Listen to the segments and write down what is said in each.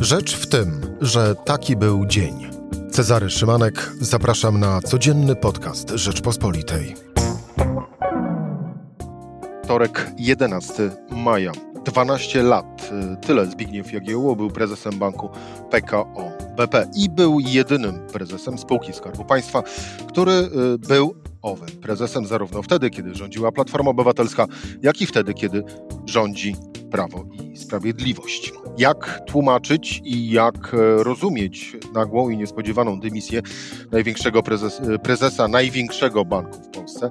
Rzecz w tym, że taki był dzień. Cezary Szymanek, zapraszam na codzienny podcast Rzeczpospolitej. Wtorek 11 maja. 12 lat. Tyle Zbigniew Jagiełło był prezesem banku PKO BP i był jedynym prezesem spółki Skarbu Państwa, który y, był owym prezesem zarówno wtedy, kiedy rządziła Platforma Obywatelska, jak i wtedy, kiedy rządzi Prawo i Sprawiedliwość. Jak tłumaczyć i jak e, rozumieć nagłą i niespodziewaną dymisję największego prezes, e, prezesa największego banku w Polsce?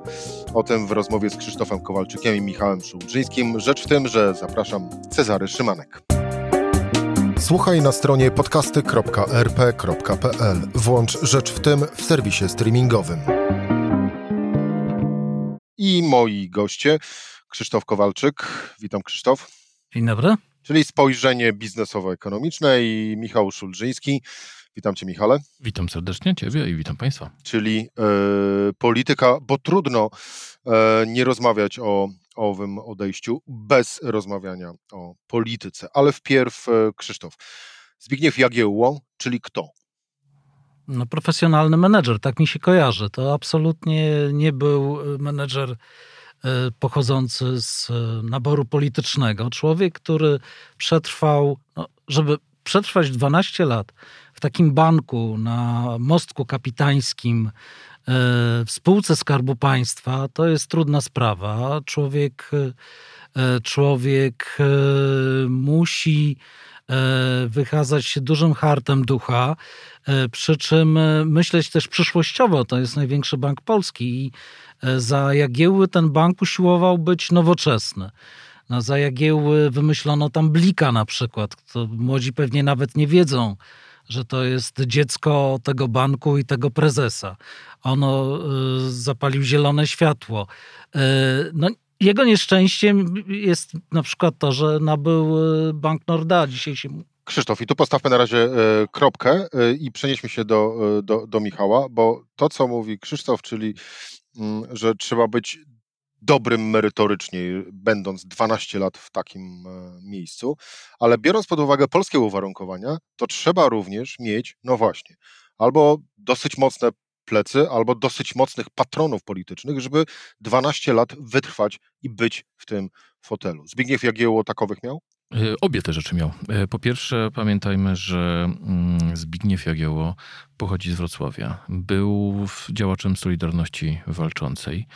O tym w rozmowie z Krzysztofem Kowalczykiem i Michałem Szułdrzyńskim. Rzecz w tym, że zapraszam Cezary Szymanek. Słuchaj na stronie podcasty.rp.pl. Włącz Rzecz w tym w serwisie streamingowym. I moi goście, Krzysztof Kowalczyk. Witam Krzysztof. Dzień dobry. Czyli spojrzenie biznesowo-ekonomiczne i Michał Szulżyński. Witam Cię, Michale. Witam serdecznie Ciebie i witam Państwa. Czyli e, polityka, bo trudno e, nie rozmawiać o owym odejściu bez rozmawiania o polityce. Ale wpierw e, Krzysztof. Zbigniew Jagiełło, czyli kto? No, profesjonalny menedżer, tak mi się kojarzy. To absolutnie nie był menedżer pochodzący z e, naboru politycznego. Człowiek, który przetrwał, no, żeby przetrwać 12 lat w takim banku na mostku kapitańskim e, w spółce Skarbu Państwa, to jest trudna sprawa. Człowiek, człowiek musi wykazać się dużym hartem ducha, przy czym myśleć też przyszłościowo. To jest największy bank polski i E, za Jagiełły ten bank usiłował być nowoczesny. No, za Jagiełły wymyślono tam Blika na przykład. To młodzi pewnie nawet nie wiedzą, że to jest dziecko tego banku i tego prezesa. Ono y, zapalił zielone światło. Y, no, jego nieszczęściem jest na przykład to, że nabył Bank Norda. Dzisiaj się Krzysztof, i tu postawmy na razie e, kropkę e, i przenieśmy się do, e, do, do Michała, bo to, co mówi Krzysztof, czyli że trzeba być dobrym merytorycznie, będąc 12 lat w takim e, miejscu, ale biorąc pod uwagę polskie uwarunkowania, to trzeba również mieć, no właśnie, albo dosyć mocne plecy, albo dosyć mocnych patronów politycznych, żeby 12 lat wytrwać i być w tym fotelu. Zbigniew Jagiełło takowych miał? E, obie te rzeczy miał. E, po pierwsze, pamiętajmy, że mm, Zbigniew Jagiełło pochodzi z Wrocławia. Był działaczem Solidarności Walczącej,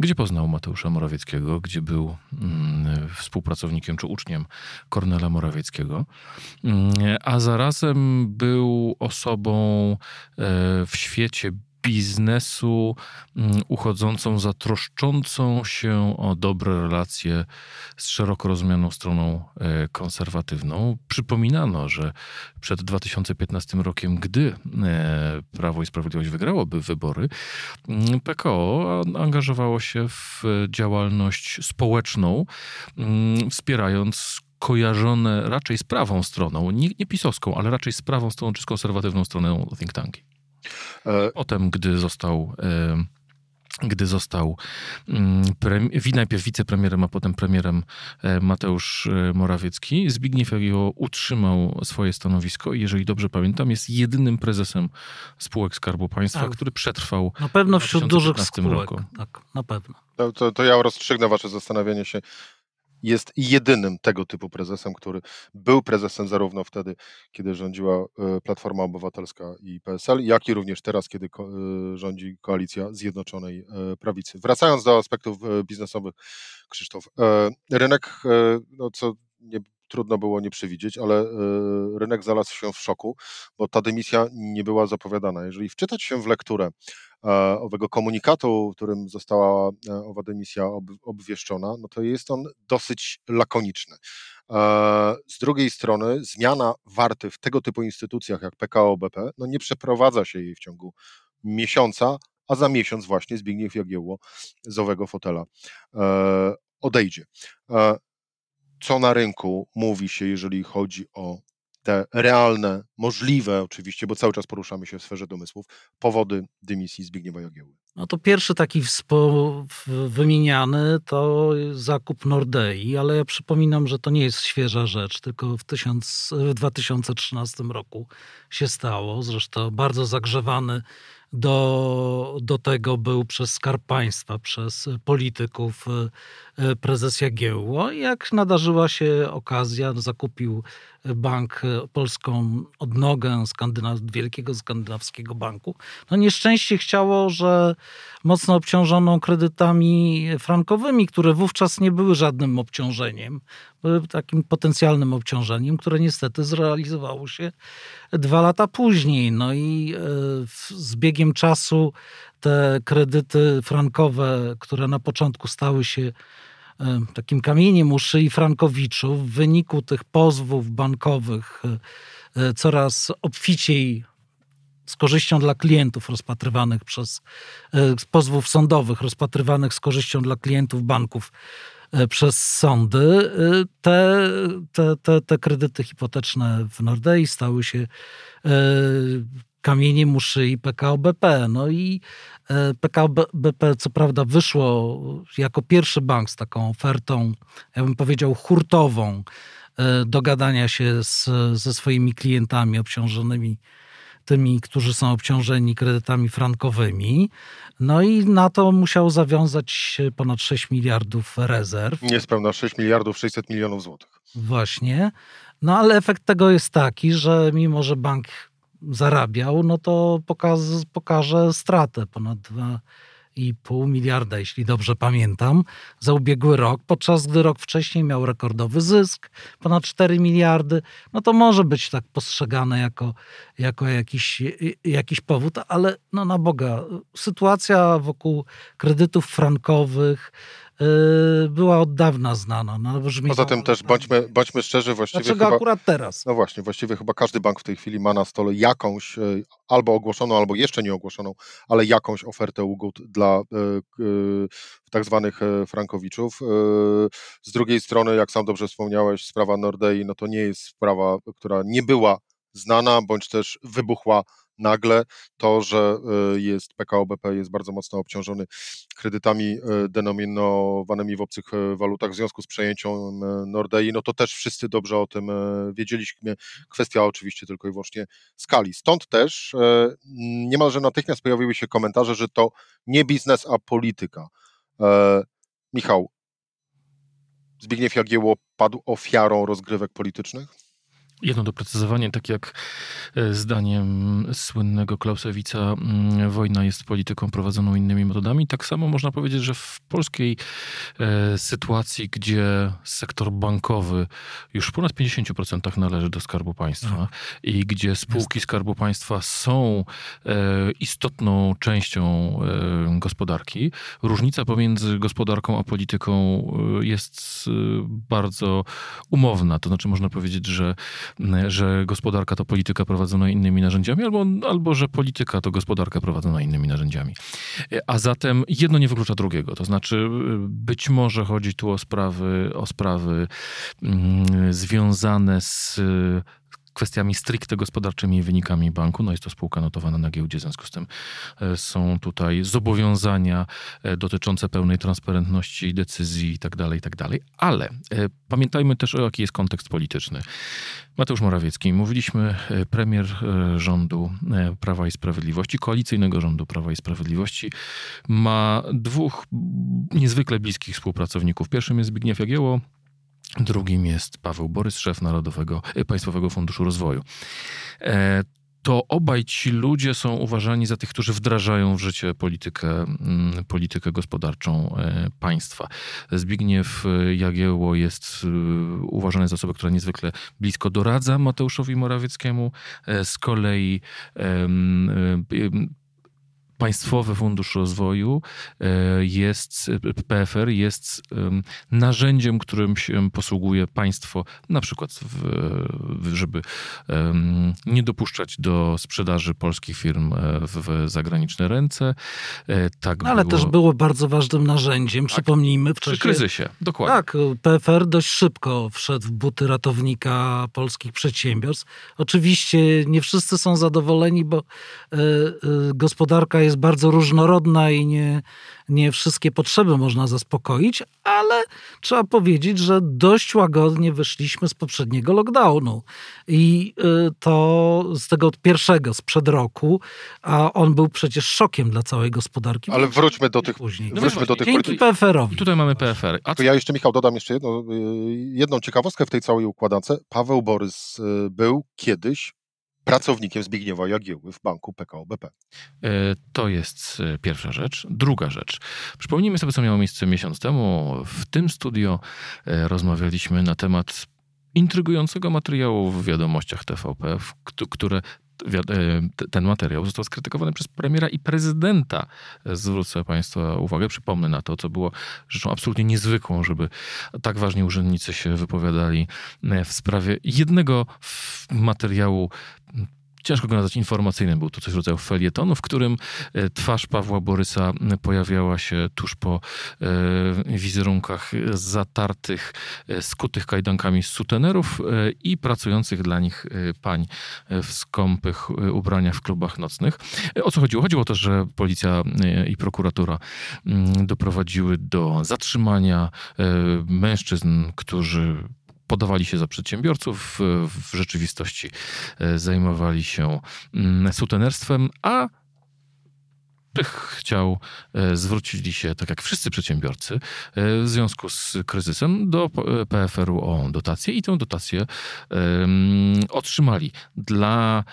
gdzie poznał Mateusza Morawieckiego, gdzie był mm, współpracownikiem czy uczniem Kornela Morawieckiego, mm, a zarazem był osobą e, w świecie biznesu mm, uchodzącą za troszczącą się o dobre relacje z szeroko rozumianą stroną e, konserwatywną. Przypominano, że przed 2015 rokiem, gdy e, Prawo i Sprawiedliwość wygrałoby wybory, mm, PKO angażowało się w działalność społeczną, mm, wspierając kojarzone raczej z prawą stroną, nie, nie pisowską, ale raczej z prawą stroną czy z konserwatywną stroną think tanki. E, Potem, gdy został e, gdy został mm, najpierw wicepremierem, a potem premierem e, Mateusz Morawiecki, Zbigniew Jagiełło utrzymał swoje stanowisko i jeżeli dobrze pamiętam, jest jedynym prezesem spółek Skarbu Państwa, tak. który przetrwał Na pewno wśród dużych spółek. Roku. Tak, na pewno. To, to, to ja rozstrzygnę wasze zastanawianie się jest jedynym tego typu prezesem, który był prezesem zarówno wtedy, kiedy rządziła e, Platforma Obywatelska i PSL, jak i również teraz, kiedy e, rządzi koalicja Zjednoczonej e, Prawicy. Wracając do aspektów biznesowych, Krzysztof, rynek, no co nie trudno było nie przewidzieć, ale rynek znalazł się w szoku, bo ta dymisja nie była zapowiadana. Jeżeli wczytać się w lekturę E, owego komunikatu, którym została e, owa dymisja obwieszczona, no to jest on dosyć lakoniczny. E, z drugiej strony zmiana warty w tego typu instytucjach jak PKO BP, no nie przeprowadza się jej w ciągu miesiąca, a za miesiąc właśnie Zbigniew Jagiełło z owego fotela odejdzie. Co na rynku mówi się, jeżeli chodzi o te realne, możliwe oczywiście, bo cały czas poruszamy się w sferze domysłów, powody dymisji Zbigniewa Jagieły? No to pierwszy taki wymieniany to zakup Nordei, ale ja przypominam, że to nie jest świeża rzecz, tylko w, tysiąc, w 2013 roku się stało. Zresztą bardzo zagrzewany do, do tego był przez Skarb Państwa, przez polityków e, e, prezes Jagiełło. Jak nadarzyła się okazja, zakupił bank e, polską odnogę Skandynaw- wielkiego skandynawskiego banku. No nieszczęście chciało, że mocno obciążoną kredytami frankowymi, które wówczas nie były żadnym obciążeniem, były takim potencjalnym obciążeniem, które niestety zrealizowało się dwa lata później. No i e, z biegiem czasu te kredyty frankowe, które na początku stały się e, takim kamieniem u szyi frankowiczów, w wyniku tych pozwów bankowych e, e, coraz obficiej z korzyścią dla klientów rozpatrywanych przez pozwów sądowych rozpatrywanych z korzyścią dla klientów banków przez sądy, te, te, te, te kredyty hipoteczne w Nordei stały się e, kamieniem u szyi PKO BP. No i e, PKO BP co prawda wyszło jako pierwszy bank z taką ofertą, ja bym powiedział hurtową, e, dogadania się z, ze swoimi klientami obciążonymi tymi, którzy są obciążeni kredytami frankowymi. No i na to musiał zawiązać ponad 6 miliardów rezerw. Niespełna 6 miliardów 600 milionów złotych. Właśnie. No ale efekt tego jest taki, że mimo, że bank zarabiał, no to pokaz, pokaże stratę ponad 2,5 miliarda, jeśli dobrze pamiętam, za ubiegły rok, podczas gdy rok wcześniej miał rekordowy zysk, ponad 4 miliardy. No to może być tak postrzegane jako, jako jakiś, jakiś powód, ale no na Boga, sytuacja wokół kredytów frankowych była od dawna znana. No, brzmi Poza tym też bądźmy, bądźmy szczerzy, właściwie Dlaczego chyba, akurat teraz? no właśnie, właściwie chyba każdy bank w tej chwili ma na stole jakąś e, albo ogłoszoną, albo jeszcze nie ogłoszoną, ale jakąś ofertę ugód dla e, tak zwanych frankowiczów. Z drugiej strony, jak sam dobrze wspomniałeś, sprawa Nordei, no to nie jest sprawa, która nie była znana, bądź też wybuchła nagle. To, że e, jest PKO BP jest bardzo mocno obciążony kredytami e, denominowanymi w obcych e, walutach w związku z przejęciem Nordei, no to też wszyscy dobrze o tym wiedzieliśmy. Kwestia oczywiście tylko i wyłącznie skali. Stąd też niemalże natychmiast pojawiły się komentarze, że to nie biznes, a polityka. E, Michał, Zbigniew Jagiełło padł ofiarą rozgrywek politycznych? Jedno doprecyzowanie, tak jak e, zdaniem słynnego Klausewica mm, wojna jest polityką prowadzoną innymi metodami, tak samo można powiedzieć, że w polskiej e, sytuacji, gdzie sektor bankowy już w ponad 50% należy do Skarbu Państwa i gdzie spółki Skarbu Państwa są e, istotną częścią gospodarki, różnica pomiędzy gospodarką a polityką jest bardzo umowna. To znaczy można powiedzieć, że że gospodarka to polityka prowadzona innymi narzędziami, albo, albo że polityka to gospodarka prowadzona innymi narzędziami. A zatem jedno nie wyklucza drugiego. To znaczy, być może chodzi tu o sprawy, o sprawy mm, związane z kwestiami stricte gospodarczymi i wynikami banku. No jest to spółka notowana na giełdzie, w związku z tym e, są tutaj zobowiązania e, dotyczące pełnej transparentności decyzji i tak dalej, i tak. Ale e, pamiętajmy też, o jaki jest kontekst polityczny. Mateusz Morawiecki, mówiliśmy, premier rządu Prawa i Sprawiedliwości, koalicyjnego rządu Prawa i Sprawiedliwości, ma dwóch niezwykle bliskich współpracowników. Pierwszym jest Zbigniew Jagiełło, Drugim jest Paweł Borys, szef Narodowego Państwowego Funduszu Rozwoju. E, to obaj ci ludzie są uważani za tych, którzy wdrażają w życie politykę, politykę gospodarczą e, państwa. Zbigniew Jagiełło jest uważany za osobę, która niezwykle blisko doradza Mateuszowi Morawieckiemu. E, Z kolei Państwowy Fundusz Rozwoju jest, PFR jest narzędziem, którym się posługuje państwo, na przykład, w, żeby nie dopuszczać do sprzedaży polskich firm w zagraniczne ręce. Tak no, ale było... też było bardzo ważnym narzędziem, przypomnijmy. W Przy czasie... kryzysie, dokładnie. Tak, PFR dość szybko wszedł w buty ratownika polskich przedsiębiorstw. Oczywiście nie wszyscy są zadowoleni, bo gospodarka jest bardzo różnorodna i nie, nie wszystkie potrzeby można zaspokoić, ale trzeba powiedzieć, że dość łagodnie wyszliśmy z poprzedniego lockdownu. I y, to z tego pierwszego, sprzed roku, a on był przecież szokiem dla całej gospodarki. Ale wróćmy do tych, później. No wróćmy do tych Dzięki. PFR-owi. I tutaj mamy PFR. A To ja jeszcze, Michał, dodam jeszcze jedno, y, jedną ciekawostkę w tej całej układance. Paweł Borys y, był kiedyś pracownikiem Zbigniewa Jagieły w banku PKO BP. E, To jest e, pierwsza rzecz. Druga rzecz. Przypomnijmy sobie, co miało miejsce miesiąc temu. W tym studio e, rozmawialiśmy na temat intrygującego materiału w wiadomościach TVP, które ten materiał został skrytykowany przez premiera i prezydenta. E, Zwrócę Państwa uwagę, przypomnę na to, co było rzeczą absolutnie niezwykłą, żeby tak ważni urzędnicy się wypowiadali e, w sprawie jednego materiału ciężko go nazwać informacyjnym, był to coś rodzaju felietonu, w którym e, twarz Pawła Borysa pojawiała się tuż po e, wizerunkach zatartych, e, skutych kajdankami sutenerów i pracujących dla nich pań w skąpych ubraniach w klubach nocnych. O co chodziło? Chodziło o to, że policja i prokuratura doprowadziły do zatrzymania mężczyzn, którzy podawali się za przedsiębiorców, w- rzeczywistości e, zajmowali się mm, sutenerstwem, a tych chciał, e, zwrócili się, tak jak wszyscy przedsiębiorcy, e, w związku z kryzysem do PFR-u o dotację i tę dotację otrzymali. Dla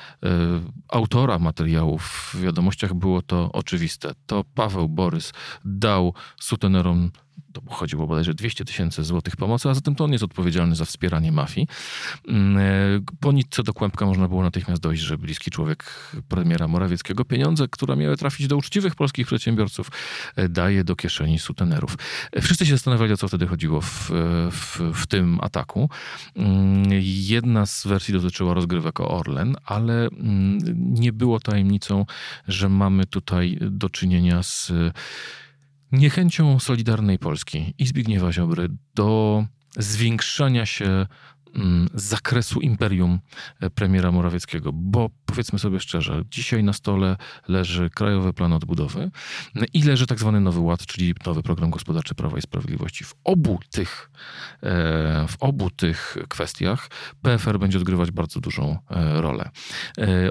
autora materiału w wiadomościach było to oczywiste. To Paweł Borys dał sutenerom to chodziło bodajże 200 tysięcy złotych pomocy, a zatem to on jest odpowiedzialny za wspieranie mafii. Mm, e, Po nitce do kłębka można było natychmiast dojść, że bliski człowiek premiera Morawieckiego pieniądze, które miały trafić do uczciwych polskich przedsiębiorców, e, daje do kieszeni sutenerów. E, Wszyscy się zastanawiali, o co wtedy chodziło w, w, w tym ataku. Mm, Jedna z wersji dotyczyła rozgrywek o Orlen, ale mm, nie było tajemnicą, że mamy tutaj do czynienia z niechęcią Solidarnej Polski i Zbigniewa Ziobry do zwiększania się mm, zakresu imperium e, premiera Morawieckiego, bo powiedzmy sobie szczerze, dzisiaj na stole leży Krajowy Plan Odbudowy i leży tak zwany Nowy Ład, czyli nowy program gospodarczy Prawa i Sprawiedliwości. W obu tych, e, w obu tych kwestiach PFR będzie odgrywać bardzo dużą e, rolę.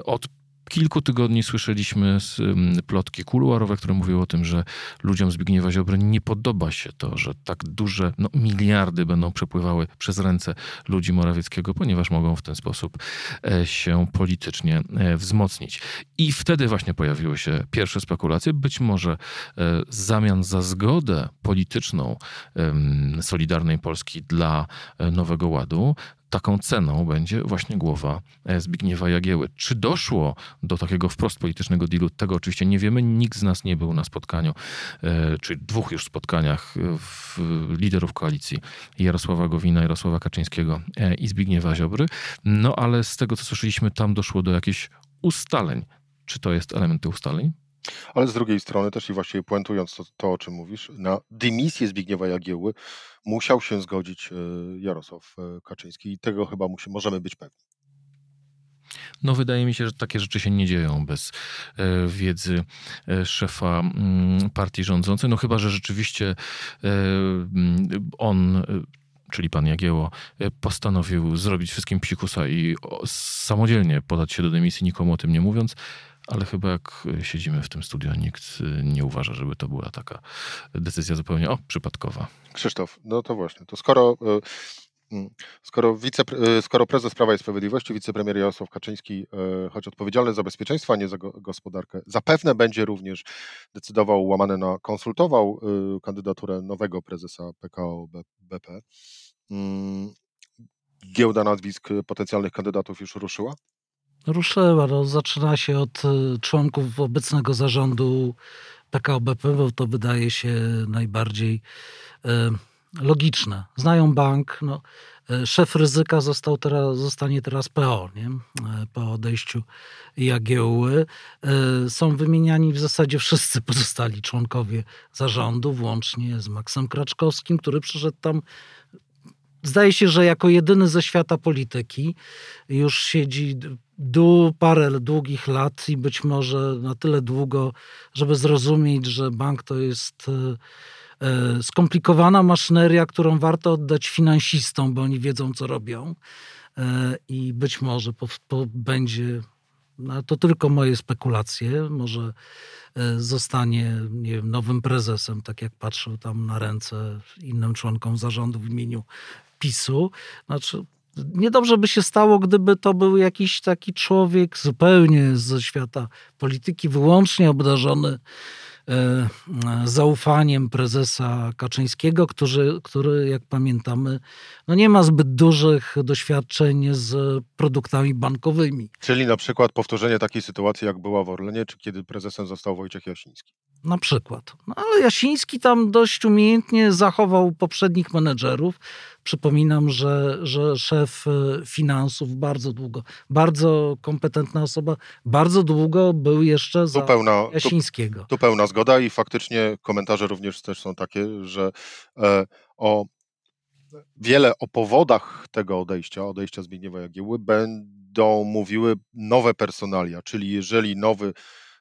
Od kilku tygodni słyszeliśmy plotki kuluarowe, które mówiły o tym, że ludziom Zbigniewa Ziobry nie podoba się to, że tak duże no, miliardy będą przepływały przez ręce ludzi Morawieckiego, ponieważ mogą w ten sposób e, się politycznie e, wzmocnić. I wtedy właśnie pojawiły się pierwsze spekulacje, być może e, zamian za zgodę polityczną Solidarnej Polski dla Nowego Ładu, taką ceną będzie właśnie głowa e, Zbigniewa Jagieły. Czy doszło do takiego wprost politycznego dealu? Tego oczywiście nie wiemy. Nikt z nas nie był na spotkaniu, e, czy dwóch już spotkaniach e, liderów koalicji Jarosława Gowina, Jarosława Kaczyńskiego i Zbigniewa Ziobry. No ale z tego, co słyszeliśmy, tam doszło do jakichś ustaleń. Czy to jest elementy ustaleń? Ale z drugiej strony też i właściwie puentując to, to o czym mówisz, na dymisję Zbigniewa Jagieły musiał się zgodzić e, Jarosław e, Kaczyński i tego chyba musi, możemy być pewni. No, wydaje mi się, że takie rzeczy się nie dzieją bez e, wiedzy szefa mm, partii rządzącej. No, chyba, że rzeczywiście mm, on. Czyli pan Jagieło postanowił zrobić wszystkim psikusa i samodzielnie podać się do dymisji, nikomu o tym nie mówiąc, ale chyba jak e, siedzimy w tym studiu, nikt e, nie uważa, żeby to była taka decyzja zupełnie o, przypadkowa. Krzysztof, no to właśnie, to skoro, e, mm, skoro, wice, skoro prezes Prawa i Sprawiedliwości, wicepremier Jarosław Kaczyński, choć odpowiedzialny za bezpieczeństwo, a nie za go- gospodarkę, zapewne będzie również decydował, łamane na, konsultował kandydaturę nowego prezesa PKO BP. Mm, Giełda nazwisk potencjalnych kandydatów już ruszyła? Ruszyła. No, zaczyna się od y, członków obecnego zarządu PKO BP, bo to wydaje się najbardziej y, logiczne. Znają bank. No, y, szef ryzyka został teraz, zostanie teraz PO, nie? Po odejściu Jagiełły. Są wymieniani w zasadzie wszyscy pozostali członkowie zarządu, włącznie z Maksem Kraczkowskim, który przyszedł tam Zdaje się, że jako jedyny ze świata polityki już siedzi du, parę długich lat i być może na tyle długo, żeby zrozumieć, że bank to jest e, e, skomplikowana maszyneria, którą warto oddać finansistom, bo oni wiedzą, co robią. E, I być może po, po, będzie, no to tylko moje spekulacje, może zostanie nie wiem, nowym prezesem, tak jak patrzył tam na ręce innym członkom zarządu w imieniu PiSu. Znaczy, Niedobrze by się stało, gdyby to był jakiś taki człowiek zupełnie ze świata polityki, wyłącznie obdarzony e, zaufaniem prezesa Kaczyńskiego, który, który jak pamiętamy, no nie ma zbyt dużych doświadczeń z produktami bankowymi. Czyli na przykład powtórzenie takiej sytuacji, jak była w Orlenie, czy kiedy prezesem został Wojciech Jasiński. Na przykład. No, ale Jasiński tam dość umiejętnie zachował poprzednich menedżerów. Przypominam, że, że szef e, finansów bardzo długo, bardzo kompetentna osoba, bardzo długo był jeszcze za tu pełna, Jasińskiego. Tu, tu, pełna zgoda i faktycznie komentarze również też są takie, że e, o wiele o powodach tego odejścia, odejścia Zbigniewa Jagieły będą mówiły nowe personalia, czyli jeżeli nowy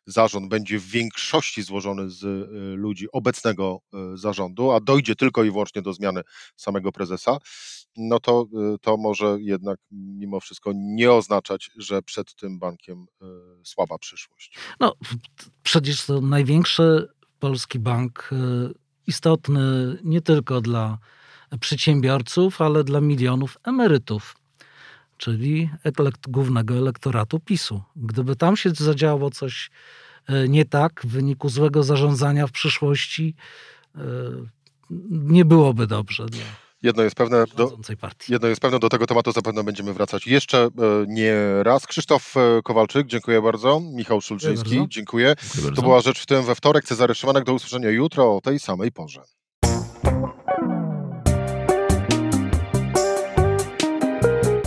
zarząd będzie w większości złożony z y, ludzi obecnego y, zarządu, a dojdzie tylko i wyłącznie do zmiany samego prezesa, no to, y, to może jednak mimo wszystko nie oznaczać, że przed tym bankiem słaba przyszłość. No, przecież to największy polski bank, istotny nie tylko dla przedsiębiorców, ale dla milionów emerytów czyli elekt, głównego elektoratu PiSu. Gdyby tam się zadziało coś e, nie tak w wyniku złego zarządzania w przyszłości, e, nie byłoby dobrze dla Jedno jest pewne, do, jedno jest pewne, do tego tematu zapewne będziemy wracać jeszcze e, nie raz. Krzysztof Kowalczyk, dziękuję bardzo. Michał Szulczyński, dziękuję. dziękuję. dziękuję to była rzecz w tym we wtorek. Cezary Szymanek, do usłyszenia jutro o tej samej porze.